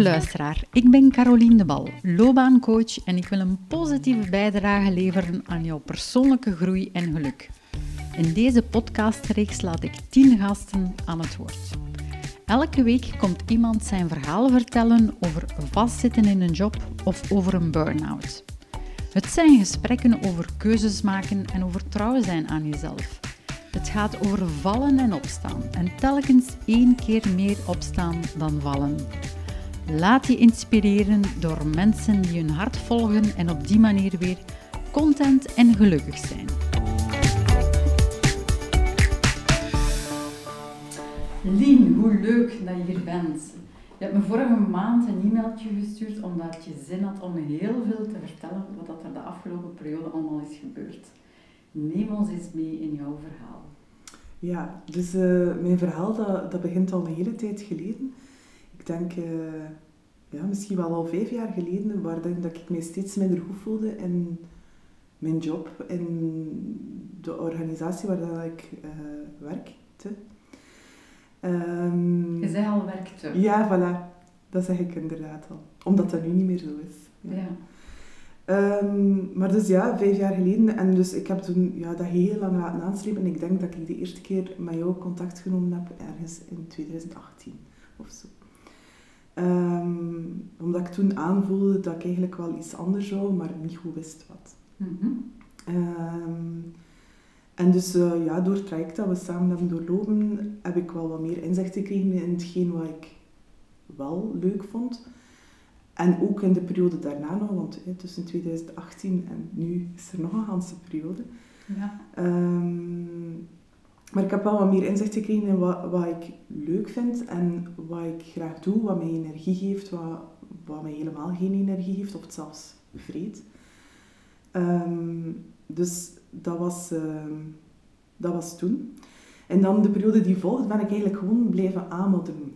Luisteraar, ik ben Caroline de Bal, loopbaancoach en ik wil een positieve bijdrage leveren aan jouw persoonlijke groei en geluk. In deze podcastreeks laat ik 10 gasten aan het woord. Elke week komt iemand zijn verhaal vertellen over vastzitten in een job of over een burn-out. Het zijn gesprekken over keuzes maken en over trouw zijn aan jezelf. Het gaat over vallen en opstaan en telkens één keer meer opstaan dan vallen. Laat je inspireren door mensen die hun hart volgen en op die manier weer content en gelukkig zijn. Lien, hoe leuk dat je hier bent. Je hebt me vorige maand een e-mailtje gestuurd omdat je zin had om heel veel te vertellen wat er de afgelopen periode allemaal is gebeurd. Neem ons eens mee in jouw verhaal. Ja, dus uh, mijn verhaal dat, dat begint al een hele tijd geleden. Ik denk uh, ja, misschien wel al vijf jaar geleden, waarin dat ik mij steeds minder goed voelde in mijn job, in de organisatie waar dat ik uh, werkte. Um, je zei al werkte. Ja, voilà. Dat zeg ik inderdaad al. Omdat dat nu niet meer zo is. Ja. ja. Um, maar dus ja, vijf jaar geleden. En dus ik heb toen ja, dat heel lang laten aanslepen. En ik denk dat ik de eerste keer met jou contact genomen heb ergens in 2018 of zo. Um, omdat ik toen aanvoelde dat ik eigenlijk wel iets anders zou, maar niet goed wist wat. Mm -hmm. um, en dus uh, ja, door het traject dat we samen hebben doorlopen, heb ik wel wat meer inzicht gekregen in hetgeen wat ik wel leuk vond. En ook in de periode daarna nog, want hè, tussen 2018 en nu is er nog een ganse periode. Ja. Um, maar ik heb wel wat meer inzicht gekregen in wat, wat ik leuk vind en wat ik graag doe, wat mij energie geeft, wat, wat mij helemaal geen energie geeft, of het zelfs vreet. Um, dus dat was, uh, dat was toen. En dan de periode die volgt ben ik eigenlijk gewoon blijven aanmodderen.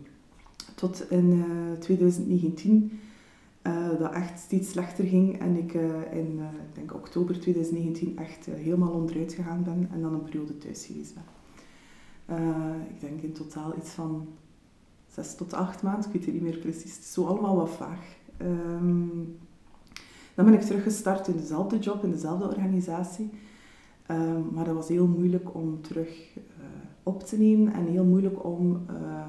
Tot in uh, 2019 uh, dat echt steeds slechter ging en ik uh, in ik denk oktober 2019 echt helemaal onderuit gegaan ben en dan een periode thuis geweest ben. Ik denk in totaal iets van zes tot acht maanden, ik weet het niet meer precies. Het is zo allemaal wat vaag. Um, dan ben ik teruggestart in dezelfde job, in dezelfde organisatie. Um, maar dat was heel moeilijk om terug uh, op te nemen en heel moeilijk om uh,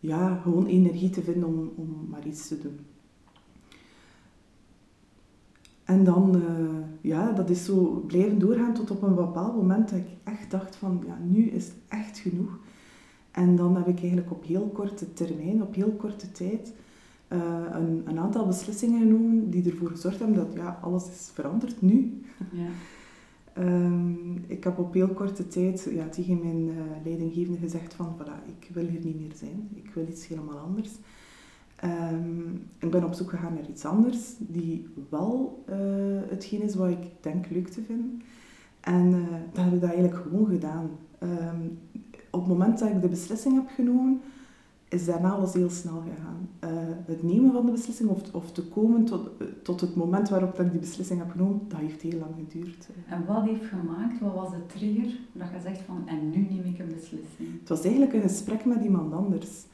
ja, gewoon energie te vinden om, om maar iets te doen. En dan, uh, ja, dat is zo blijven doorgaan tot op een bepaald moment dat ik echt dacht van, ja, nu is het echt genoeg. En dan heb ik eigenlijk op heel korte termijn, op heel korte tijd, uh, een, een, aantal beslissingen genomen die ervoor gezorgd hebben dat ja, alles is veranderd nu. Ja. um, ik heb op heel korte tijd ja, tegen mijn uh, leidinggevende gezegd van voilà, ik wil hier niet meer zijn, ik wil iets helemaal anders. Um, ik ben op zoek gegaan naar iets anders, die wel uh, hetgeen is wat ik denk leuk te vinden. En dan heb ik dat eigenlijk gewoon gedaan. Um, op het moment dat ik de beslissing heb genomen, is daarna alles heel snel gegaan. Uh, het nemen van de beslissing of, of te komen tot, uh, tot het moment waarop ik die beslissing heb genomen, dat heeft heel lang geduurd. En wat heeft gemaakt, wat was de trigger dat je zegt van en nu neem ik een beslissing? Het was eigenlijk een gesprek met iemand anders.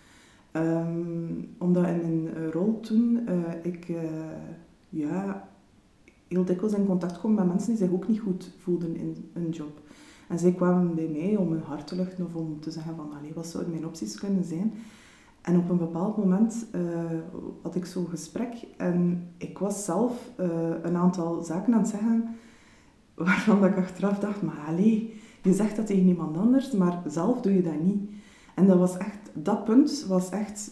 Um, omdat in mijn uh, rol toen ik ja, heel dikwijls in contact kwam met mensen die zich ook niet goed voelden in een job. En zij kwamen bij mij om hun hart te luchten of om te zeggen van, allee, wat zouden mijn opties kunnen zijn? En op een bepaald moment had ik zo'n gesprek en ik was zelf een aantal zaken aan het zeggen waarvan ik achteraf dacht, maar allee, je zegt dat tegen iemand anders, maar zelf doe je dat niet. En dat was echt, dat punt was echt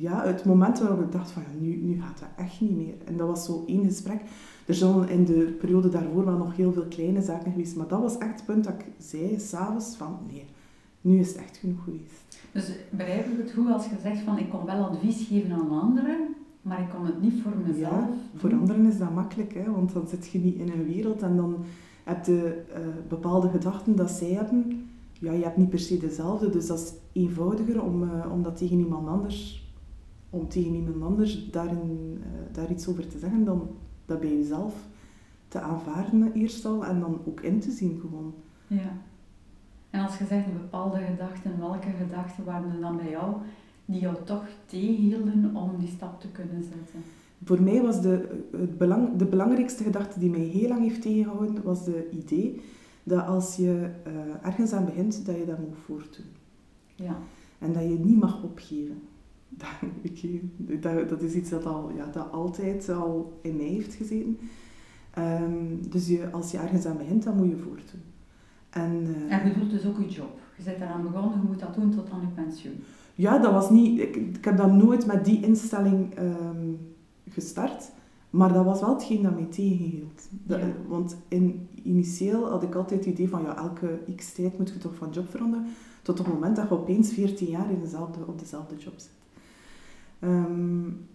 ja, het moment waarop ik dacht van ja, nu, nu gaat dat echt niet meer. En dat was zo één gesprek. Er zijn in de periode daarvoor wel nog heel veel kleine zaken geweest, maar dat was echt het punt dat ik zei s'avonds van nee, nu is het echt genoeg geweest. Dus begrijp ik het goed als je zegt van ik kon wel advies geven aan anderen, maar ik kon het niet voor mezelf ja, voor anderen is dat makkelijk, hè, want dan zit je niet in een wereld en dan heb je uh, bepaalde gedachten dat zij hebben. Ja, je hebt niet per se dezelfde, dus dat is eenvoudiger om, uh, om dat tegen iemand anders, om tegen iemand anders daarin, uh, daar iets over te zeggen, dan dat bij jezelf te aanvaarden eerst al en dan ook in te zien gewoon. Ja. En als je zegt een bepaalde gedachten, welke gedachten waren er dan bij jou die jou toch tegenhielden om die stap te kunnen zetten? Voor mij was de, het belang, de belangrijkste gedachte die mij heel lang heeft tegengehouden, was de idee dat als je uh, ergens aan begint, dat je dat moet voortdoen. Ja. En dat je niet mag opgeven. Dat, dat, dat is iets dat, al, ja, dat altijd al in mij heeft gezeten. Um, dus je, als je ergens aan begint, dan moet je voortdoen. En, uh, en je doet dus ook je job. Je bent eraan begonnen, je moet dat doen tot aan je pensioen. Ja, dat was niet... Ik, ik heb dat nooit met die instelling um, gestart. Maar dat was wel hetgeen dat mij tegenhield. Dat, Want in, initieel had ik altijd het idee van, ja, elke x tijd moet je toch van job veranderen. Tot op het moment dat je opeens 14 jaar in dezelfde, op dezelfde job zit. Um,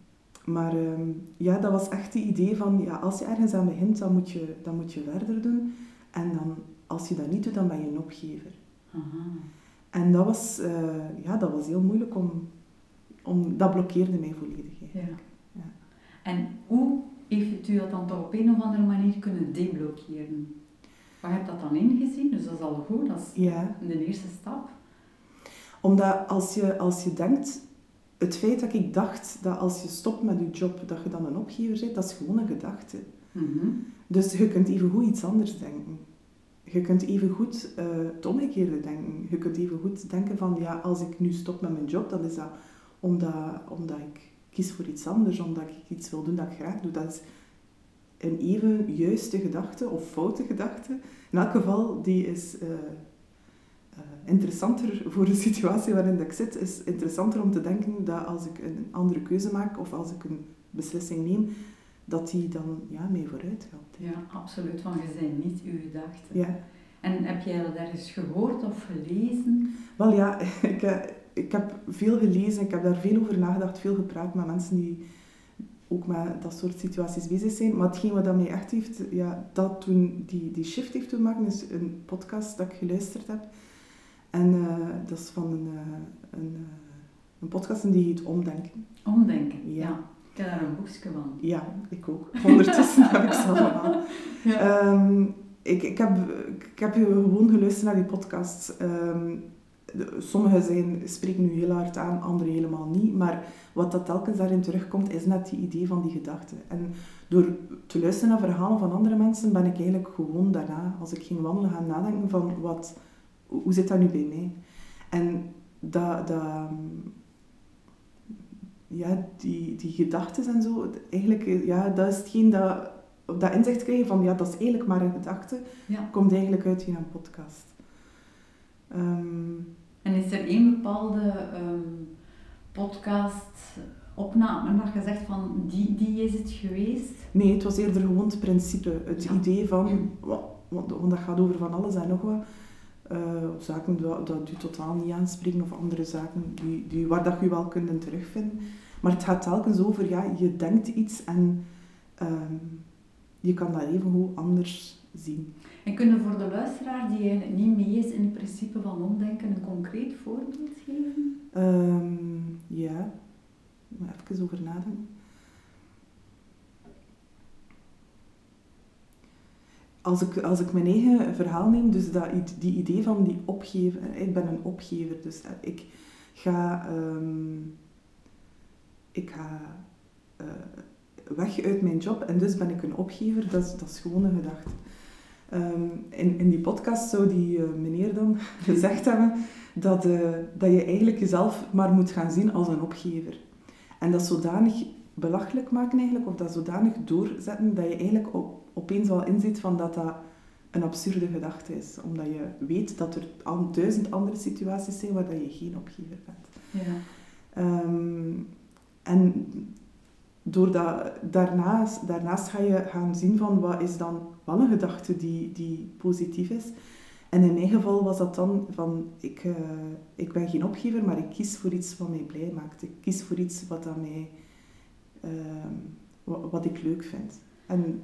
maar um, ja, dat was echt het idee van, ja, als je ergens aan begint, dan moet je, dan moet je verder doen. En dan, als je dat niet doet, dan ben je een opgever. Aha. En dat was, uh, ja, dat was heel moeilijk om, om... Dat blokkeerde mij volledig eigenlijk. Ja. En hoe heeft u dat dan toch op een of andere manier kunnen deblokkeren? Waar heb je dat dan ingezien? Dus dat is al goed, dat is ja. de eerste stap. Omdat als je, als je denkt, het feit dat ik dacht dat als je stopt met je job, dat je dan een opgever bent, dat is gewoon een gedachte. Mm Dus je kunt even goed iets anders denken. Je kunt even goed uh, het omgekeerde denken. Je kunt even goed denken van, ja, als ik nu stop met mijn job, dan is dat omdat, omdat ik kies voor iets anders, omdat ik iets wil doen dat ik graag doe. Dat is een even juiste gedachte of foute gedachte. In elk geval, die is uh, uh, interessanter voor de situatie waarin ik zit. is interessanter om te denken dat als ik een andere keuze maak of als ik een beslissing neem, dat die dan ja, mee vooruit gaat. Ja, absoluut. Want je zijn niet uw gedachten. Ja. En heb jij dat ergens gehoord of gelezen? Wel ja, ik, eh, ik heb veel gelezen, ik heb daar veel over nagedacht, veel gepraat met mensen die ook met dat soort situaties bezig zijn. Maar hetgeen wat dat mij echt heeft, ja, dat toen die, die shift heeft doen maken, is een podcast dat ik geluisterd heb. En uh, dat is van een, uh, een, uh, een podcast en die heet Omdenken. Omdenken, ja. ja. Ik heb daar een boekje van. Ja, ik ook. Ondertussen heb ik ze allemaal. Ja. Um, ik, ik, heb, ik heb gewoon geluisterd naar die podcast. Um, sommige zijn, spreken nu heel hard aan, andere helemaal niet. Maar wat dat telkens daarin terugkomt, is net die idee van die gedachte. En door te luisteren naar verhalen van andere mensen, ben ik eigenlijk gewoon daarna, als ik ging wandelen, gaan nadenken van wat, hoe zit dat nu bij mij? En dat, dat, ja, die, die gedachten en zo, eigenlijk, ja, dat is hetgeen dat, dat inzicht krijgen van, ja, dat is eigenlijk maar een gedachte, ja. komt eigenlijk uit in een podcast. Um, is er één bepaalde um, podcast opname dat je zegt van die, die is het geweest? Nee, het was eerder gewoon het principe. Het idee van, want, want, dat gaat over van alles en nog wat. Uh, zaken dat, dat u totaal niet aanspreken of andere zaken die, die, waar dat je wel kunt terugvinden. Maar het gaat telkens over, ja, je denkt iets en um, je kan dat even goed anders zien. En kunnen voor de luisteraar die eigenlijk niet mee is in het principe van omdenken een concreet voorbeeld geven? Um, ja, maar even over nadenken. Als ik, als ik mijn eigen verhaal neem, dus dat, die idee van die opgeven, ik ben een opgever, dus ik ga, um, ik ga uh, weg uit mijn job en dus ben ik een opgever, dat dat is gewoon een gedachte. Um, in, in die podcast zou die uh, meneer dan gezegd hebben dat, uh, dat je eigenlijk jezelf maar moet gaan zien als een opgever. En dat zodanig belachelijk maken eigenlijk, of dat zodanig doorzetten, dat je eigenlijk op, opeens wel inziet van dat dat een absurde gedachte is. Omdat je weet dat er al duizend andere situaties zijn waar dat je geen opgever bent. Ja. Um, en doordat, daarnaast, daarnaast ga je gaan zien van wat is dan wel een gedachte die, die positief is. En in mijn geval was dat dan van, ik, uh, ik ben geen opgever, maar ik kies voor iets wat mij blij maakt. Ik kies voor iets wat, aan mij, uh, wat, wat, ik leuk vind. En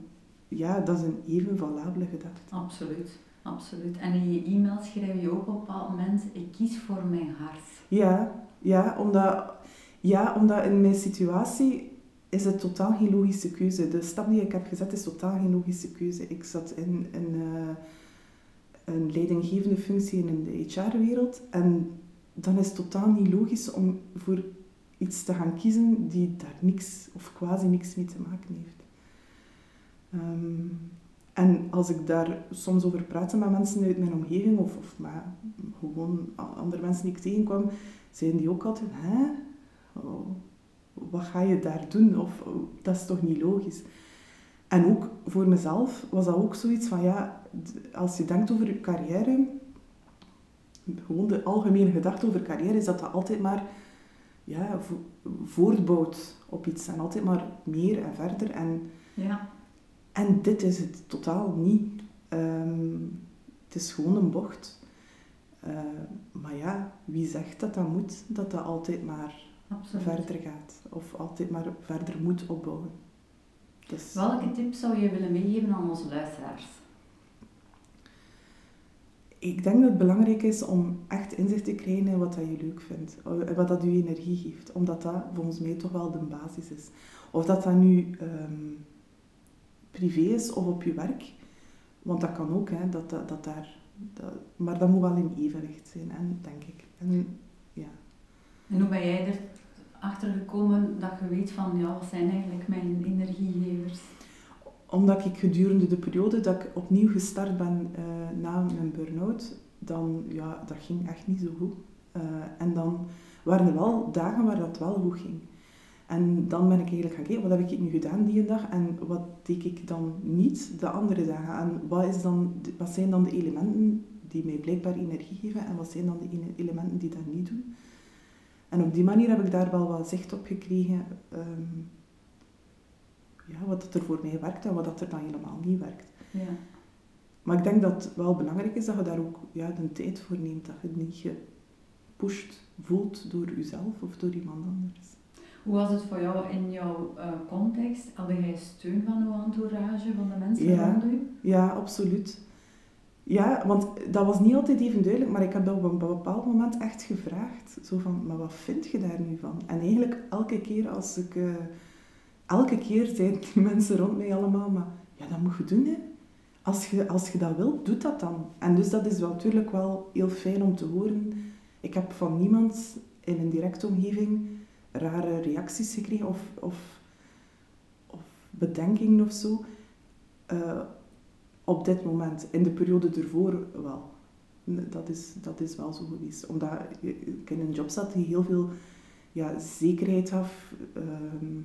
ja, dat is een even valabele gedachte. Absoluut, absoluut. En in je e-mail schrijf je ook op een bepaald moment, ik kies voor mijn hart. Ja, ja, omdat, ja, omdat in mijn situatie is het totaal geen logische keuze. De stap die ik heb gezet is totaal geen logische keuze. Ik zat in, een leidinggevende functie in de HR-wereld en dan is het totaal niet logisch om voor iets te gaan kiezen die daar niks of quasi niks mee te maken heeft. Ehm, en als ik daar soms over praatte met mensen uit mijn omgeving of, of met gewoon andere mensen die ik tegenkwam, zeiden die ook altijd, hè? Oh, wat ga je daar doen? Of oh, dat is toch niet logisch? En ook voor mezelf was dat ook zoiets van, ja, als je denkt over je carrière, gewoon de algemene gedachte over carrière is dat dat altijd maar ja, voortbouwt op iets en altijd maar meer en verder. En, ja. en dit is het totaal niet. Ehm, het is gewoon een bocht. Uh, maar ja, wie zegt dat dat moet, dat dat altijd maar verder gaat of altijd maar verder moet opbouwen. Dus... Welke tips zou je willen meegeven aan onze luisteraars? Ik denk dat het belangrijk is om echt inzicht te krijgen in wat dat je leuk vindt. Wat dat je energie geeft. Omdat dat volgens mij toch wel de basis is. Of dat dat nu ehm, privé is of op je werk. Want dat kan ook, hè, dat, dat, dat daar... Dat, maar dat moet wel in evenwicht zijn, hè, denk ik. En, ja. en hoe ben jij er achter gekomen dat je weet van, ja, wat zijn eigenlijk mijn energiegevers? Omdat ik gedurende de periode dat ik opnieuw gestart ben uh, na mijn burn-out, dan, ja, dat ging echt niet zo goed. Uh, en dan waren er wel dagen waar dat wel goed ging. En dan ben ik eigenlijk gaan kijken, wat heb ik nu gedaan die dag en wat deed ik dan niet de andere dagen? En wat, is dan, wat zijn dan de elementen die mij blijkbaar energie geven en wat zijn dan de elementen die dat niet doen? En op die manier heb ik daar wel wat zicht op gekregen. Um, ja, wat er voor mij werkt en wat er dan helemaal niet werkt. Ja. Maar ik denk dat het wel belangrijk is dat je daar ook ja, de tijd voor neemt. Dat je het niet gepusht voelt door jezelf of door iemand anders. Hoe was het voor jou in jouw uh, context? Had jij steun van uw entourage, van de mensen ja, rond u? Ja, absoluut. Ja, want dat was niet altijd even duidelijk, maar ik heb op een bepaald moment echt gevraagd. Zo van, maar wat vind je daar nu van? En eigenlijk elke keer als ik... Uh, elke keer zeiden die mensen rond mij allemaal, maar ja, dat moet je doen, hè. Als je, als je dat wilt, doe dat dan. En dus dat is natuurlijk wel heel fijn om te horen. Ik heb van niemand in een directe omgeving rare reacties gekregen of, of, of bedenkingen of zo. Uh, op dit moment. In de periode ervoor wel. Dat is, dat is wel zo geweest. Omdat ik in een job zat die heel veel ja, zekerheid gaf. Ehm,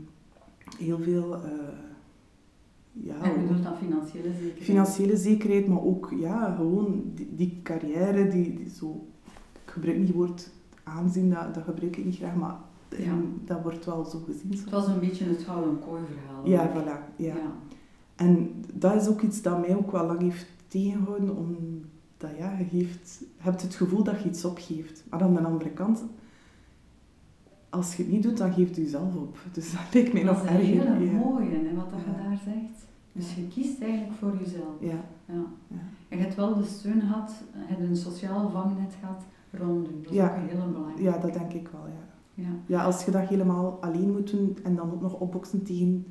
heel veel... Uh, ja, en bedoelt dat financiële zekerheid? Financiële zekerheid, maar ook ja, gewoon die, die carrière, die, die zo... Ik gebruik niet het woord aanzien, dat, dat gebruik ik niet graag, maar ja. dat wordt wel zo gezien. Zo. Het was een beetje het gouden kooi verhaal. Ja, voilà. Ja. ja. En dat is ook iets dat mij ook wel lang heeft tegengehouden, omdat ja, je, geeft, je hebt het gevoel dat je iets opgeeft. Maar aan de andere kant, als je het niet doet, dan geeft je zelf op. Dus dat lijkt mij nog erger. Dat is een hele mooie, wat dat je daar zegt. Dus je kiest eigenlijk voor jezelf. Ja. ja. En je hebt wel de steun gehad, je hebt een sociaal vangnet gehad rond je. Dat is ook een hele belangrijke. Ja, dat denk ik wel, ja. Ja. ja, als je dat helemaal alleen moet doen en dan ook nog opboksen tegen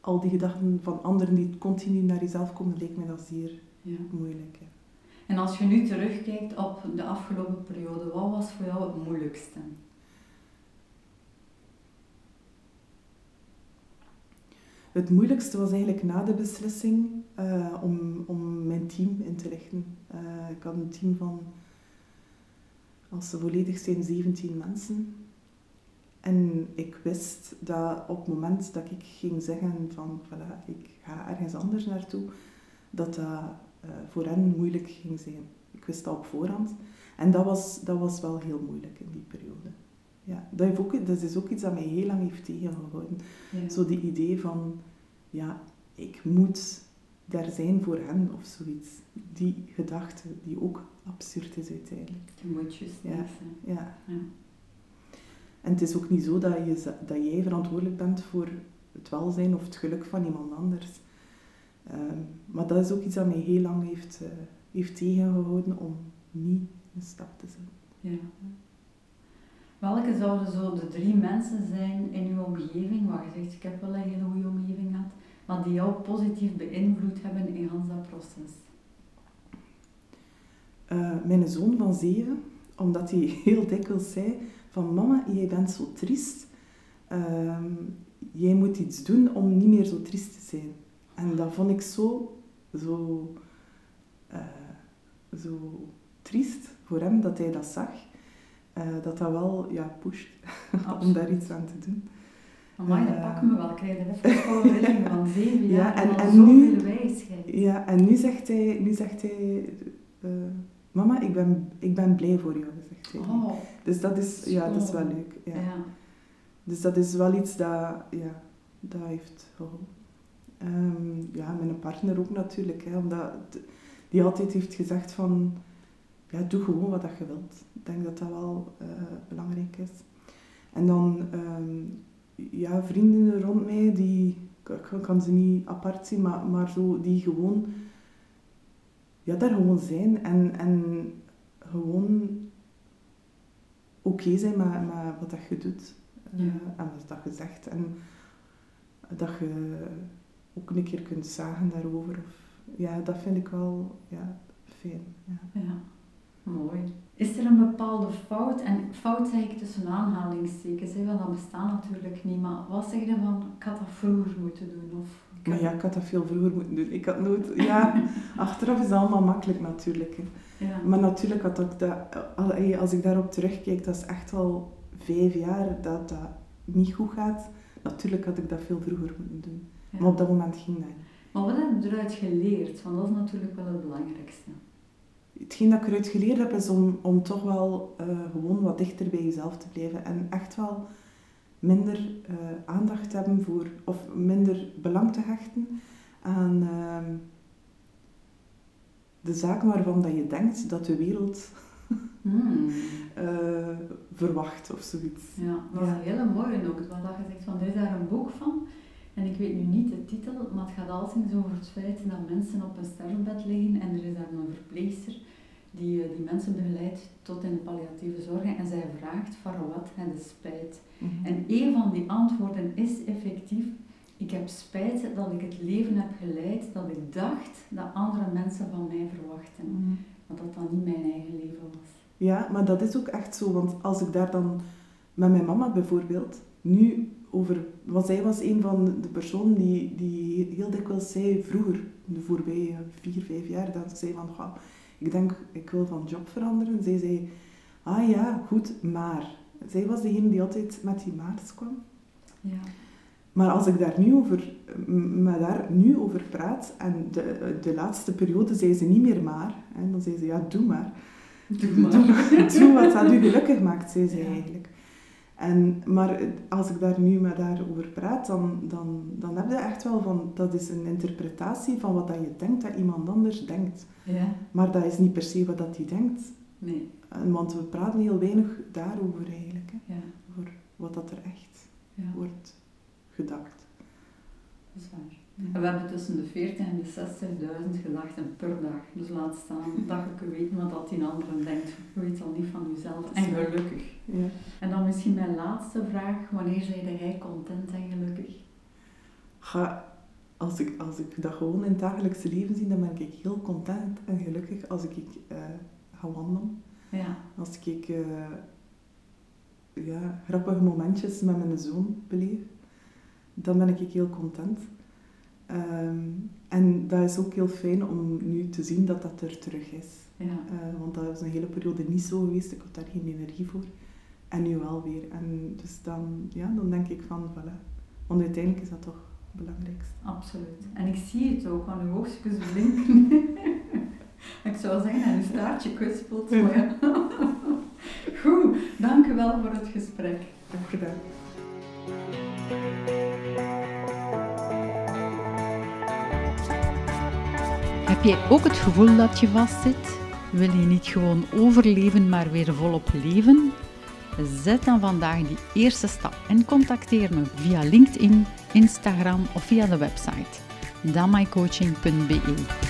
al die gedachten van anderen die continu naar jezelf komen, lijkt me dat zeer ja. moeilijk. En als je nu terugkijkt op de afgelopen periode, wat was voor jou het moeilijkste? Het moeilijkste was eigenlijk na de beslissing uh, om, om mijn team in te richten. Uh, ik had een team van, als ze volledig zijn, 17 mensen. En ik wist dat op het moment dat ik ging zeggen van voilà, ik ga ergens anders naartoe, dat dat uh, voor hen moeilijk ging zijn. Ik wist dat op voorhand. En dat was, dat was wel heel moeilijk in die periode. Ja, dat, heeft ook, dat is ook iets dat mij heel lang heeft tegengehouden. Zo die idee van, ja, ik moet daar zijn voor hen of zoiets. Die gedachte die ook absurd is uiteindelijk. Je moet je ja. ja. ja. En het is ook niet zo dat, je, dat jij verantwoordelijk bent voor het welzijn of het geluk van iemand anders. Ehm, maar dat is ook iets dat mij heel lang heeft, uh, heeft tegengehouden om niet een stap te zetten. Ja. Welke zouden zo de drie mensen zijn in uw omgeving, waar je zegt, ik heb wel een hele goede omgeving gehad, maar die jou positief beïnvloed hebben in dat proces? Uh, mijn zoon van zeven, omdat hij heel dikwijls zei, van mama, jij bent zo triest. Ehm, jij moet iets doen om niet meer zo triest te zijn. En dat vond ik zo, zo, uh, zo triest voor hem dat hij dat zag. Uh, dat dat wel ja, pusht om daar iets aan te doen. Maar dat pak me wel. Krijg even van zeven jaar ja, en, en, en nu, wijsheid. Ja, en nu zegt hij, nu zegt hij mama, ik ben, ik ben blij voor jou, zegt hij. Oh, dus dat is, ja, dat is wel leuk. Ja. ja. Dus dat is wel iets dat, ja, dat heeft geholpen. Um, ja, mijn partner ook natuurlijk, hè, omdat die altijd heeft gezegd van, ja, doe gewoon wat je wilt. Ik denk dat dat wel uh, belangrijk is. En dan, um, ja, vrienden rond mij, die, ik kan ze niet apart zien, maar, maar zo, die gewoon, ja, daar gewoon zijn en, en gewoon oké zijn met, met wat dat je doet. Ja. Uh, en wat dat je zegt. En dat je ook een keer kunt zagen daarover. Of, ja, dat vind ik wel ja, fijn. Ja. ja. mooi. Is er een bepaalde fout, en fout zeg ik tussen aanhalingstekens, hè, want dat bestaat natuurlijk niet, maar wat zeg je van, ik had dat vroeger moeten doen? Of, maar ja, ik had dat veel vroeger moeten doen. Ik had nooit, ja, achteraf is het allemaal makkelijk natuurlijk. Hè. Ja. Maar natuurlijk had ik dat, als ik daarop terugkijk, dat is echt al vijf jaar dat dat niet goed gaat. Natuurlijk had ik dat veel vroeger moeten doen. Maar op dat moment ging dat Maar wat heb je eruit geleerd? Want dat is natuurlijk wel het belangrijkste. Hetgeen dat ik eruit geleerd heb, is om, om toch wel uh, gewoon wat dichter bij jezelf te blijven. En echt wel minder uh, aandacht hebben voor, of minder belang te hechten aan uh, de zaken waarvan dat je denkt dat de wereld hmm. uh, verwacht of zoiets. Ja, dat is een hele mooie ook. Want dat je zegt van, er is daar een boek van en ik weet nu niet de titel, maar het gaat altijd over het feit dat mensen op een sterfbed liggen en er is daar een verpleegster die, eh, die mensen begeleidt tot in de palliatieve zorg en zij vraagt van wat en de spijt. Mhm. En een van die antwoorden is effectief, ik heb spijt dat ik het leven heb geleid dat ik dacht dat andere mensen van mij verwachten. Mm Maar dat dat niet mijn eigen leven was. Ja, maar dat is ook echt zo, want als ik daar dan met mijn mama bijvoorbeeld nu over, want zij was een van de personen die, die heel dikwijls zei vroeger, de voorbije vier, vijf jaar, dat zei van, ik denk, ik wil van job veranderen. Zij zei, ah ja, goed, maar. Zij was degene die altijd met die maars kwam. Ja. Maar als ik daar nu over, met daar nu over praat, en de, de laatste periode zei ze niet meer maar, en dan zei ze, ja, doe maar. Doe maar. Doe, wat dat u gelukkig maakt, zei ze eigenlijk. En, maar als ik daar nu met haar over praat, dan, dan, dan heb je echt wel van, dat is een interpretatie van wat dat je denkt dat iemand anders denkt. Ja. Maar dat is niet per se wat dat hij denkt. Nee. Want we praten heel weinig daarover eigenlijk. Hè. Ja. Over wat dat er echt ja. wordt gedacht. Dat is waar. En we hebben tussen de 40 en de 60.000 gedachten per dag. Dus laat staan dat je weten wat dat in anderen denkt. Je weet al niet van jezelf. En gelukkig. Ja. En dan misschien mijn laatste vraag. Wanneer zei jij content en gelukkig? Ga, als, ik, als ik dat gewoon in het dagelijkse leven zie, dan ben ik heel content en gelukkig als ik uh, ga wandelen. Ja. Als ik uh, ja, grappige momentjes met mijn zoon beleef, dan ben ik heel content. Um, en dat is ook heel fijn om nu te zien dat dat er terug is. Ja. Uh, want dat is een hele periode niet zo geweest, ik had daar geen energie voor. En nu wel weer. En dus dan, ja, dan denk ik van, voilà. Want uiteindelijk is dat toch het belangrijkste. Absoluut. En ik zie het ook aan uw oogstjes blinken. ik zou zeggen, aan uw staartje kwispelt. Goed, dank u wel voor het gesprek. Dank gedaan. Heb jij ook het gevoel dat je vastzit? Wil je niet gewoon overleven, maar weer volop leven? Zet dan vandaag die eerste stap en contacteer me via LinkedIn, Instagram of via de website damaicoaching.be.